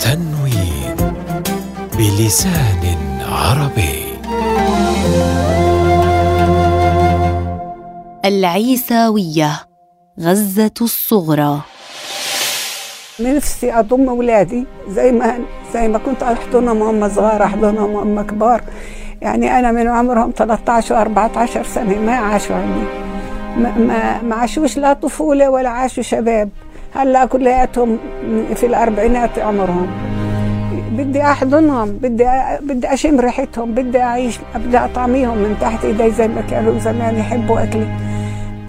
تنوين بلسان عربي. العيساوية غزة الصغرى. نفسي أضم أولادي زي ما زي ما كنت أحضنهم وهم صغار أحضنهم وهم كبار. يعني أنا من عمرهم 13 و14 سنة ما عاشوا عندي ما, ما, عاشوش لا طفولة ولا عاشوا شباب. هلأ كلياتهم في الأربعينات عمرهم. بدي أحضنهم بدي بدي أشم ريحتهم بدي أعيش بدي أطعميهم من تحت إيدي زي ما كانوا زمان يحبوا أكلي.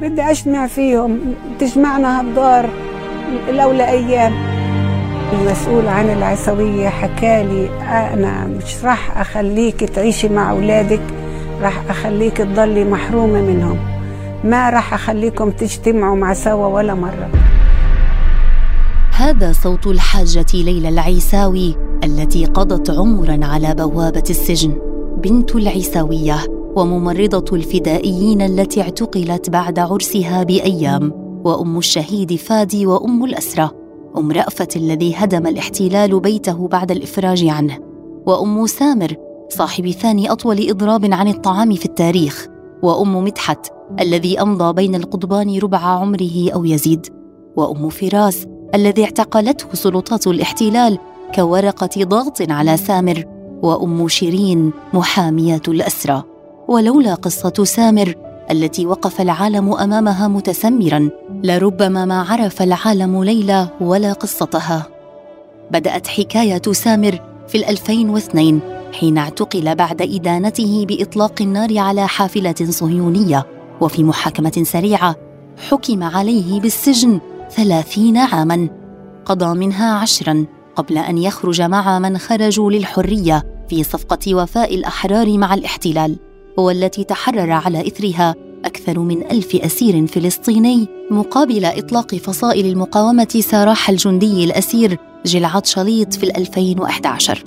بدي اجتمع فيهم. تجمعنا هالدار لولا أيام. المسؤول عن العيسوية حكالي أنا مش راح أخليك تعيشي مع أولادك راح أخليك تضلي محرومة منهم. ما راح أخليكم تجتمعوا مع سوا ولا مرة. هذا صوت الحاجة ليلى العيساوي التي قضت عمرا على بوابة السجن. بنت العيساوية وممرضة الفدائيين التي اعتقلت بعد عرسها بأيام وأم الشهيد فادي وأم الأسرة. أم رأفة الذي هدم الاحتلال بيته بعد الإفراج عنه. وأم سامر صاحب ثاني أطول إضراب عن الطعام في التاريخ. وأم مدحت الذي أمضى بين القضبان ربع عمره أو يزيد وأم فراس الذي اعتقلته سلطات الاحتلال كورقة ضغط على سامر وأم شيرين محامية الأسرى. ولولا قصة سامر التي وقف العالم أمامها متسمرا لربما ما عرف العالم ليلى ولا قصتها. بدأت حكاية سامر في الألفين حين اعتقل بعد إدانته بإطلاق النار على حافلة صهيونية وفي محاكمة سريعة حكم عليه بالسجن ثلاثين عاماً. قضى منها عشراً قبل أن يخرج مع من خرجوا للحرية في صفقة وفاء الأحرار مع الاحتلال والتي تحرر على إثرها أكثر من ألف أسير فلسطيني مقابل إطلاق فصائل المقاومة سراح الجندي الأسير جلعاد شليط في 2011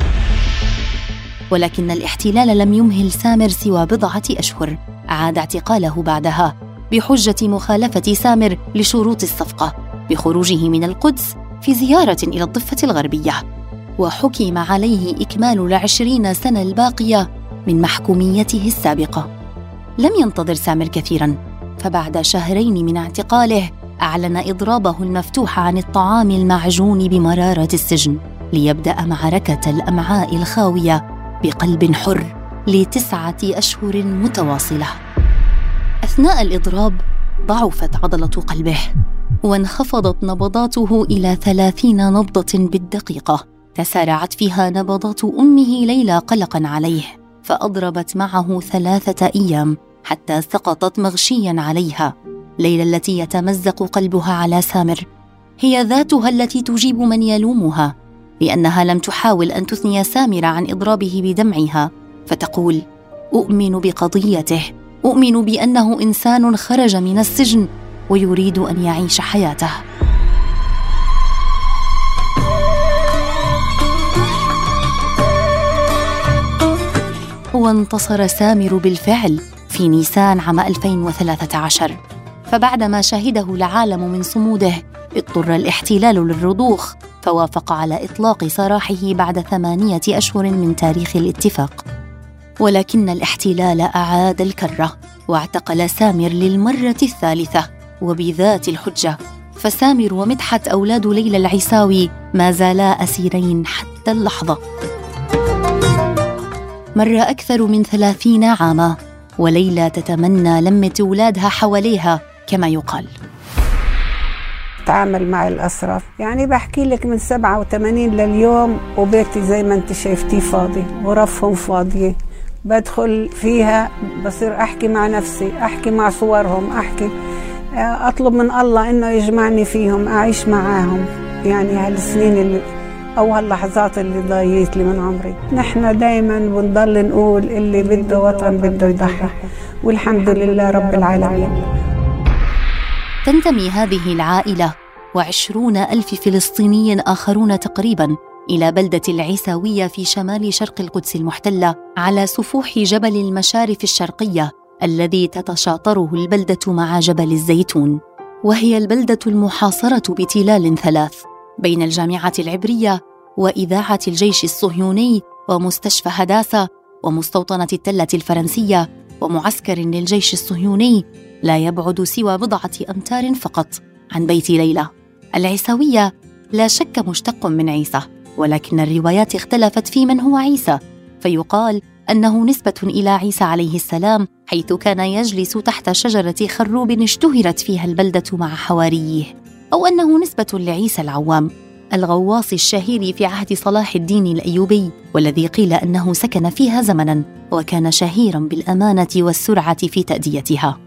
ولكن الاحتلال لم يمهل سامر سوى بضعة أشهر. عاد اعتقاله بعدها بحجة مخالفة سامر لشروط الصفقة بخروجه من القدس في زيارة إلى الضفة الغربية. وحكم عليه إكمال العشرين سنة الباقية من محكوميته السابقة. لم ينتظر سامر كثيرا فبعد شهرين من اعتقاله أعلن إضرابه المفتوح عن الطعام المعجون بمرارة السجن ليبدأ معركة الأمعاء الخاوية بقلب حر لتسعة أشهر متواصلة. أثناء الإضراب ضعفت عضلة قلبه وانخفضت نبضاته إلى ثلاثين نبضة بالدقيقة. تسارعت فيها نبضات أمه ليلى قلقا عليه فأضربت معه ثلاثة أيام حتى سقطت مغشيا عليها. ليلى التي يتمزق قلبها على سامر هي ذاتها التي تجيب من يلومها. لأنها لم تحاول أن تثني سامر عن إضرابه بدمعها فتقول أؤمن بقضيته أؤمن بأنه إنسان خرج من السجن ويريد أن يعيش حياته. وانتصر سامر بالفعل في نيسان عام 2013 فبعدما شهده العالم من صموده اضطر الاحتلال للرضوخ فوافق على إطلاق سراحه بعد ثمانية أشهر من تاريخ الاتفاق. ولكن الاحتلال أعاد الكرة واعتقل سامر للمرة الثالثة وبذات الحجة. فسامر ومدحت أولاد ليلى العيساوي ما زالا أسيرين حتى اللحظة. مر أكثر من ثلاثين عاما وليلى تتمنى لمة أولادها حواليها كما يقال. تعامل مع الأسرى يعني بحكي لك من 87 لليوم وبيتي زي ما انت شايفتيه فاضي غرفهم فاضية. بدخل فيها بصير أحكي مع نفسي أحكي مع صورهم أحكي أطلب من الله إنه يجمعني فيهم أعيش معاهم. يعني هالسنين اللي أو هاللحظات اللي ضايقت لي من عمري. نحن دائما بنضل نقول اللي بده وطن بده يضحي. والحمد لله رب العالمين. تنتمي هذه العائلة وعشرون ألف فلسطيني آخرون تقريبا إلى بلدة العيساوية في شمال شرق القدس المحتلة على سفوح جبل المشارف الشرقية الذي تتشاطره البلدة مع جبل الزيتون. وهي البلدة المحاصرة بتلال ثلاث بين الجامعة العبرية وإذاعة الجيش الصهيوني ومستشفى هداسة ومستوطنة التلة الفرنسية ومعسكر للجيش الصهيوني لا يبعد سوى بضعة أمتار فقط عن بيت ليلى. العيسوية لا شك مشتق من عيسى ولكن الروايات اختلفت في من هو عيسى فيقال أنه نسبة إلى عيسى عليه السلام حيث كان يجلس تحت شجرة خروب اشتهرت فيها البلدة مع حواريه أو أنه نسبة لعيسى العوام الغواص الشهير في عهد صلاح الدين الأيوبي والذي قيل أنه سكن فيها زمنا وكان شهيرا بالأمانة والسرعة في تأديتها.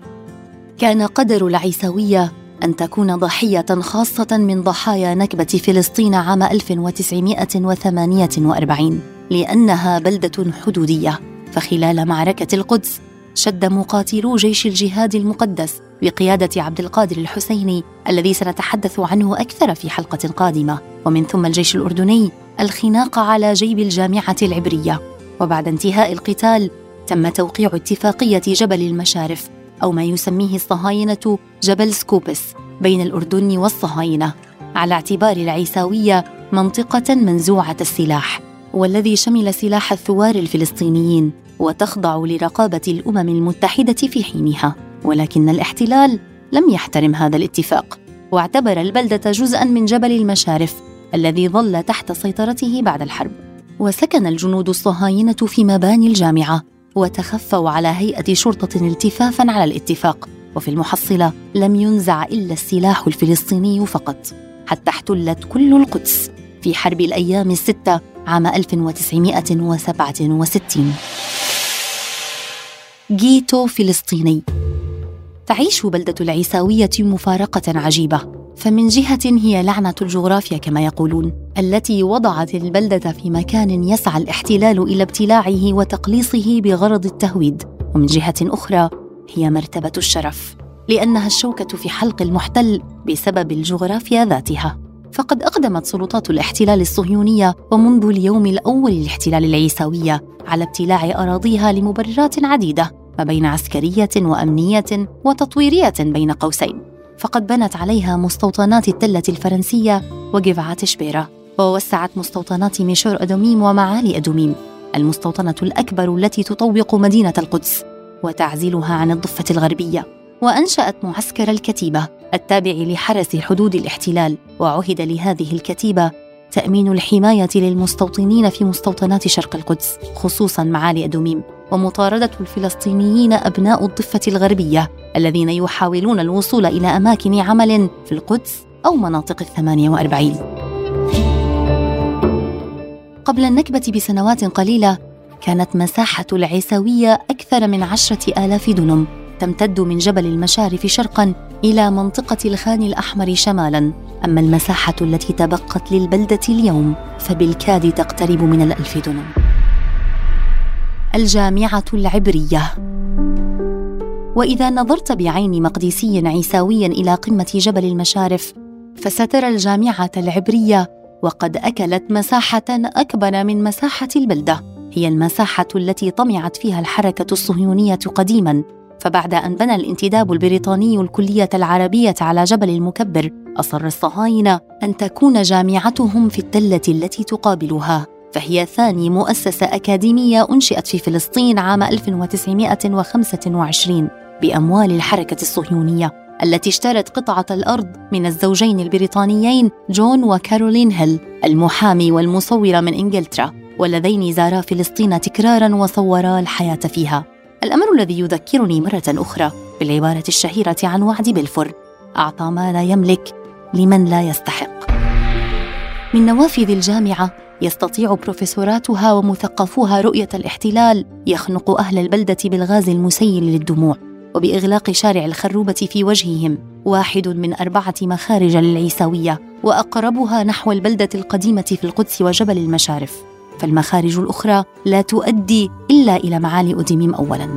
كان قدر العيسوية أن تكون ضحية خاصة من ضحايا نكبة فلسطين عام 1948 لأنها بلدة حدودية. فخلال معركة القدس شد مقاتلو جيش الجهاد المقدس بقيادة عبد القادر الحسيني الذي سنتحدث عنه أكثر في حلقة قادمة. ومن ثم الجيش الأردني الخناق على جيب الجامعة العبرية. وبعد انتهاء القتال تم توقيع اتفاقية جبل المشارف. أو ما يسميه الصهاينة جبل سكوبس بين الأردن والصهاينة على اعتبار العيساوية منطقة منزوعة السلاح والذي شمل سلاح الثوار الفلسطينيين وتخضع لرقابة الأمم المتحدة في حينها ولكن الاحتلال لم يحترم هذا الاتفاق واعتبر البلدة جزءا من جبل المشارف الذي ظل تحت سيطرته بعد الحرب. وسكن الجنود الصهاينة في مباني الجامعة وتخفوا على هيئة شرطة التفافا على الاتفاق. وفي المحصلة لم ينزع إلا السلاح الفلسطيني فقط حتى احتلت كل القدس في حرب الأيام الستة عام 1967 جيتو فلسطيني. تعيش بلدة العيساوية مفارقة عجيبة. فمن جهة هي لعنة الجغرافيا كما يقولون التي وضعت البلدة في مكان يسعى الاحتلال إلى ابتلاعه وتقليصه بغرض التهويد. ومن جهة أخرى هي مرتبة الشرف لأنها الشوكة في حلق المحتل بسبب الجغرافيا ذاتها. فقد أقدمت سلطات الاحتلال الصهيونية ومنذ اليوم الأول للاحتلال العيساوية على ابتلاع أراضيها لمبررات عديدة ما بين عسكرية وأمنية وتطويرية بين قوسين. فقد بنت عليها مستوطنات التلة الفرنسية وجفعات شابيرا ووسعت مستوطنات ميشور أدوميم ومعاليه أدوميم المستوطنة الأكبر التي تطوق مدينة القدس وتعزلها عن الضفة الغربية. وأنشأت معسكر الكتيبة التابع لحرس حدود الاحتلال وعهد لهذه الكتيبة تأمين الحماية للمستوطنين في مستوطنات شرق القدس خصوصا معاليه أدوميم. ومطاردة الفلسطينيين أبناء الضفة الغربية الذين يحاولون الوصول إلى أماكن عمل في القدس أو مناطق الثمانية وأربعين. قبل النكبة بسنوات قليلة كانت مساحة العيساوية أكثر من عشرة آلاف دنم تمتد من جبل المشارف شرقا إلى منطقة الخان الأحمر شمالا. أما المساحة التي تبقت للبلدة اليوم فبالكاد تقترب من الألف دنم. الجامعة العبرية. وإذا نظرت بعين مقدسي عيساوي إلى قمة جبل المشارف فسترى الجامعة العبرية وقد أكلت مساحة أكبر من مساحة البلدة. هي المساحة التي طمعت فيها الحركة الصهيونية قديما. فبعد أن بنى الانتداب البريطاني الكلية العربية على جبل المكبر أصر الصهاينة أن تكون جامعتهم في التلة التي تقابلها. فهي ثاني مؤسسة أكاديمية أنشئت في فلسطين عام 1925 بأموال الحركة الصهيونية التي اشترت قطعة الأرض من الزوجين البريطانيين جون وكارولين هيل المحامي والمصور من إنجلترا واللذين زارا فلسطين تكرارا وصورا الحياة فيها. الأمر الذي يذكرني مرة أخرى بالعبارة الشهيرة عن وعد بلفور أعطى ما لا يملك لمن لا يستحق. من نوافذ الجامعة يستطيع بروفيسوراتها ومثقفوها رؤية الاحتلال يخنق أهل البلدة بالغاز المسيل للدموع وبإغلاق شارع الخروبة في وجههم واحد من أربعة مخارج للعيساوية وأقربها نحو البلدة القديمة في القدس وجبل المشارف. فالمخارج الأخرى لا تؤدي إلا إلى معالي أديميم أولاً.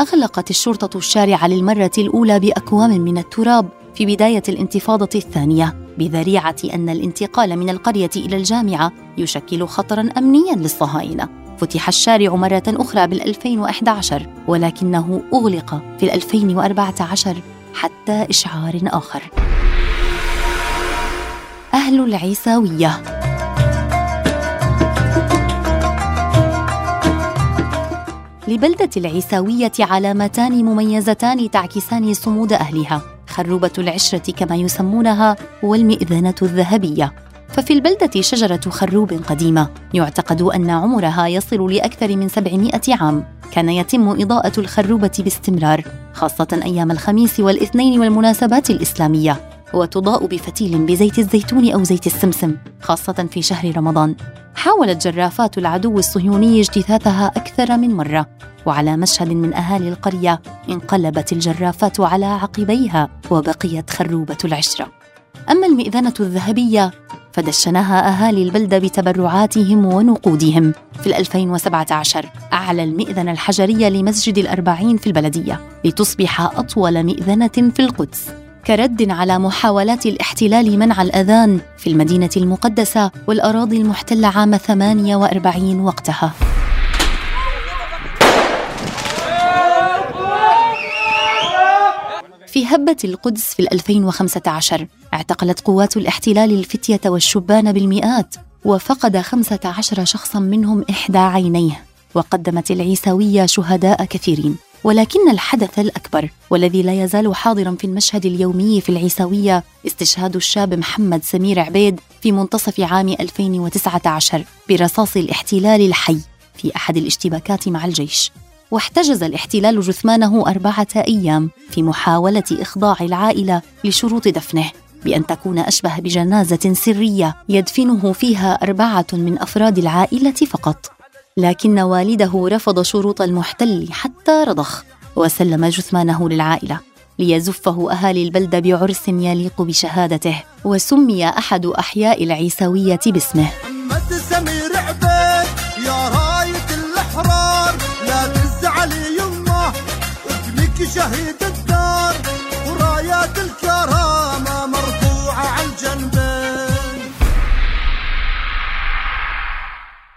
أغلقت الشرطة الشارع للمرة الأولى بأكوام من التراب في بداية الانتفاضة الثانية بذريعة أن الانتقال من القرية إلى الجامعة يشكل خطرا أمنيا للصهاينة. فتح الشارع مرة أخرى بال2011 ولكنه أغلق في 2014 حتى إشعار آخر. أهل العيساوية. لبلدة العيساوية علامتان مميزتان تعكسان صمود أهلها. خروبة العشرة كما يسمونها والمئذنة الذهبية. ففي البلدة شجرة خروب قديمة. يعتقد أن عمرها يصل لأكثر من 700 عام. كان يتم إضاءة الخروبة باستمرار خاصة أيام الخميس والاثنين والمناسبات الإسلامية. وتضاء بفتيل بزيت الزيتون أو زيت السمسم خاصة في شهر رمضان. حاولت جرافات العدو الصهيوني اجتثاثها أكثر من مرة. وعلى مشهد من أهالي القرية انقلبت الجرافات على عقبيها وبقيت خروبة العشرة. أما المئذنة الذهبية فدشنها أهالي البلدة بتبرعاتهم ونقودهم. في 2017 أعلى المئذنة الحجرية لمسجد الأربعين في البلدية لتصبح أطول مئذنة في القدس. كرد على محاولات الاحتلال منع الأذان في المدينة المقدسة والأراضي المحتلة عام 48 وقتها. في هبة القدس في 2015 اعتقلت قوات الاحتلال الفتية والشبان بالمئات وفقد 15 شخصا منهم إحدى عينيه. وقدمت العيساوية شهداء كثيرين. ولكن الحدث الأكبر والذي لا يزال حاضرا في المشهد اليومي في العيساوية استشهاد الشاب محمد سمير عبيد في منتصف عام 2019 برصاص الاحتلال الحي في أحد الاشتباكات مع الجيش. واحتجز الاحتلال جثمانه أربعة أيام في محاولة إخضاع العائلة لشروط دفنه بأن تكون أشبه بجنازة سرية يدفنه فيها أربعة من أفراد العائلة فقط. لكن والده رفض شروط المحتل حتى رضخ وسلم جثمانه للعائلة ليزفه أهالي البلده بعرس يليق بشهادته وسمي أحد أحياء العيساويه باسمه. شهيد الدار ورايات الكرامة مرفوعة على الجنبين.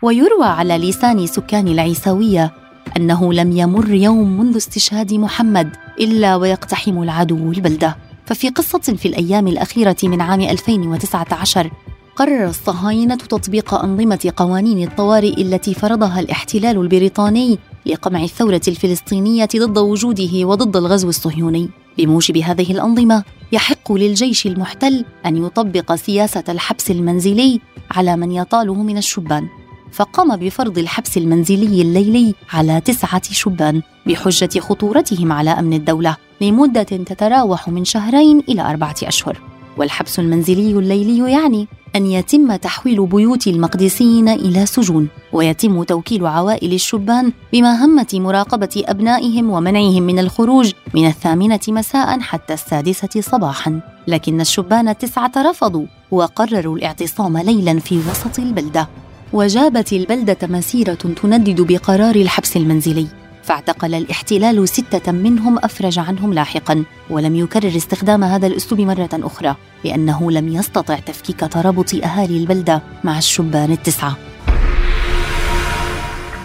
ويروى على لسان سكان العيساويه أنه لم يمر يوم منذ استشهاد محمد إلا ويقتحم العدو البلده ففي قصة في الأيام الأخيرة من عام 2019 قرر الصهاينة تطبيق أنظمة قوانين الطوارئ التي فرضها الاحتلال البريطاني لقمع الثورة الفلسطينية ضد وجوده وضد الغزو الصهيوني. بموجب هذه الأنظمة يحق للجيش المحتل أن يطبق سياسة الحبس المنزلي على من يطاله من الشبان. فقام بفرض الحبس المنزلي الليلي على تسعة شبان بحجة خطورتهم على أمن الدولة لمدة تتراوح من شهرين إلى أربعة أشهر. والحبس المنزلي الليلي يعني أن يتم تحويل بيوت المقدسيين إلى سجون ويتم توكيل عوائل الشبان بمهمة مراقبة أبنائهم ومنعهم من الخروج من الثامنة مساء حتى السادسة صباحا. لكن الشبان التسعة رفضوا وقرروا الاعتصام ليلا في وسط البلدة. وجابت البلدة مسيرة تندد بقرار الحبس المنزلي. فاعتقل الاحتلال ستة منهم أفرج عنهم لاحقا ولم يكرر استخدام هذا الأسلوب مرة أخرى لأنه لم يستطع تفكيك ترابط أهالي البلدة مع الشبان التسعة.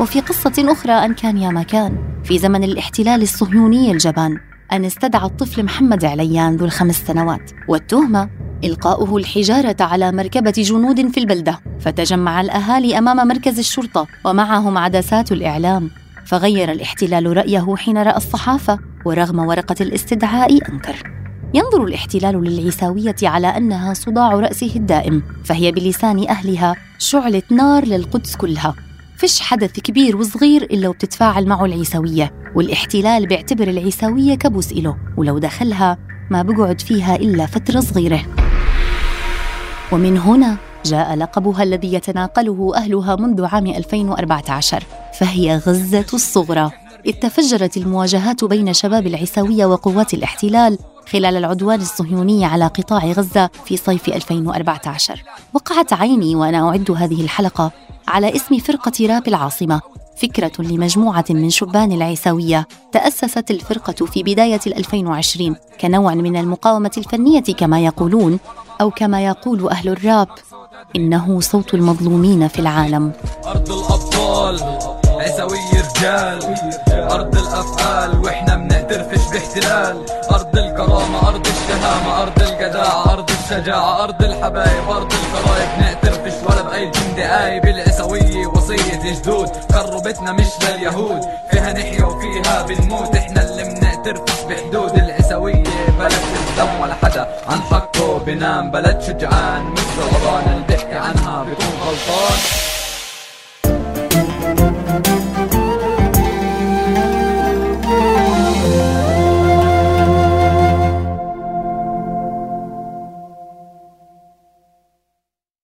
وفي قصة أخرى أن كان يا مكان في زمن الاحتلال الصهيوني الجبان أن استدعى الطفل محمد عليان ذو الخمس سنوات والتهمة إلقاؤه الحجارة على مركبة جنود في البلدة فتجمع الأهالي أمام مركز الشرطة ومعهم عدسات الإعلام. فغير الاحتلال رأيه حين رأى الصحافة ورغم ورقة الاستدعاء أنكر. ينظر الاحتلال للعيساوية على أنها صداع رأسه الدائم فهي بلسان أهلها شعلة نار للقدس كلها. فيش حدث كبير وصغير إلا وبتتفاعل معه العيساوية والاحتلال بيعتبر العيساوية كبوس إله ولو دخلها ما بقعد فيها إلا فترة صغيرة. ومن هنا جاء لقبها الذي يتناقله أهلها منذ عام 2014 فهي غزة الصغرى. إذ تفجرت المواجهات بين شباب العيساوية وقوات الاحتلال خلال العدوان الصهيوني على قطاع غزة في صيف 2014 وقعت عيني وأنا أعد هذه الحلقة على اسم فرقة راب العاصمة فكرة لمجموعة من شبان العيساوية تأسست الفرقة في بداية 2020 كنوع من المقاومة الفنية كما يقولون أو كما يقول أهل الراب إنه صوت المظلومين في العالم. أرض الأبطال. عيسوي رجال. أرض الأفعال وإحنا بنعترفش باحتلال. أرض الكرامة أرض الشهامة أرض الجداعة أرض الشجاعة أرض الحبايب أرض القرايب نعترفش ولا بأي جندي آيب العيسوية وصية جدود. قربتنا مش لليهود. فيها نحيا وفيها بنموت. إحنا اللي بنعترفش بحدود. العيسوية بلد الدم ولا حدا. عن حقه بنام. بلد شجعان. مش غضبان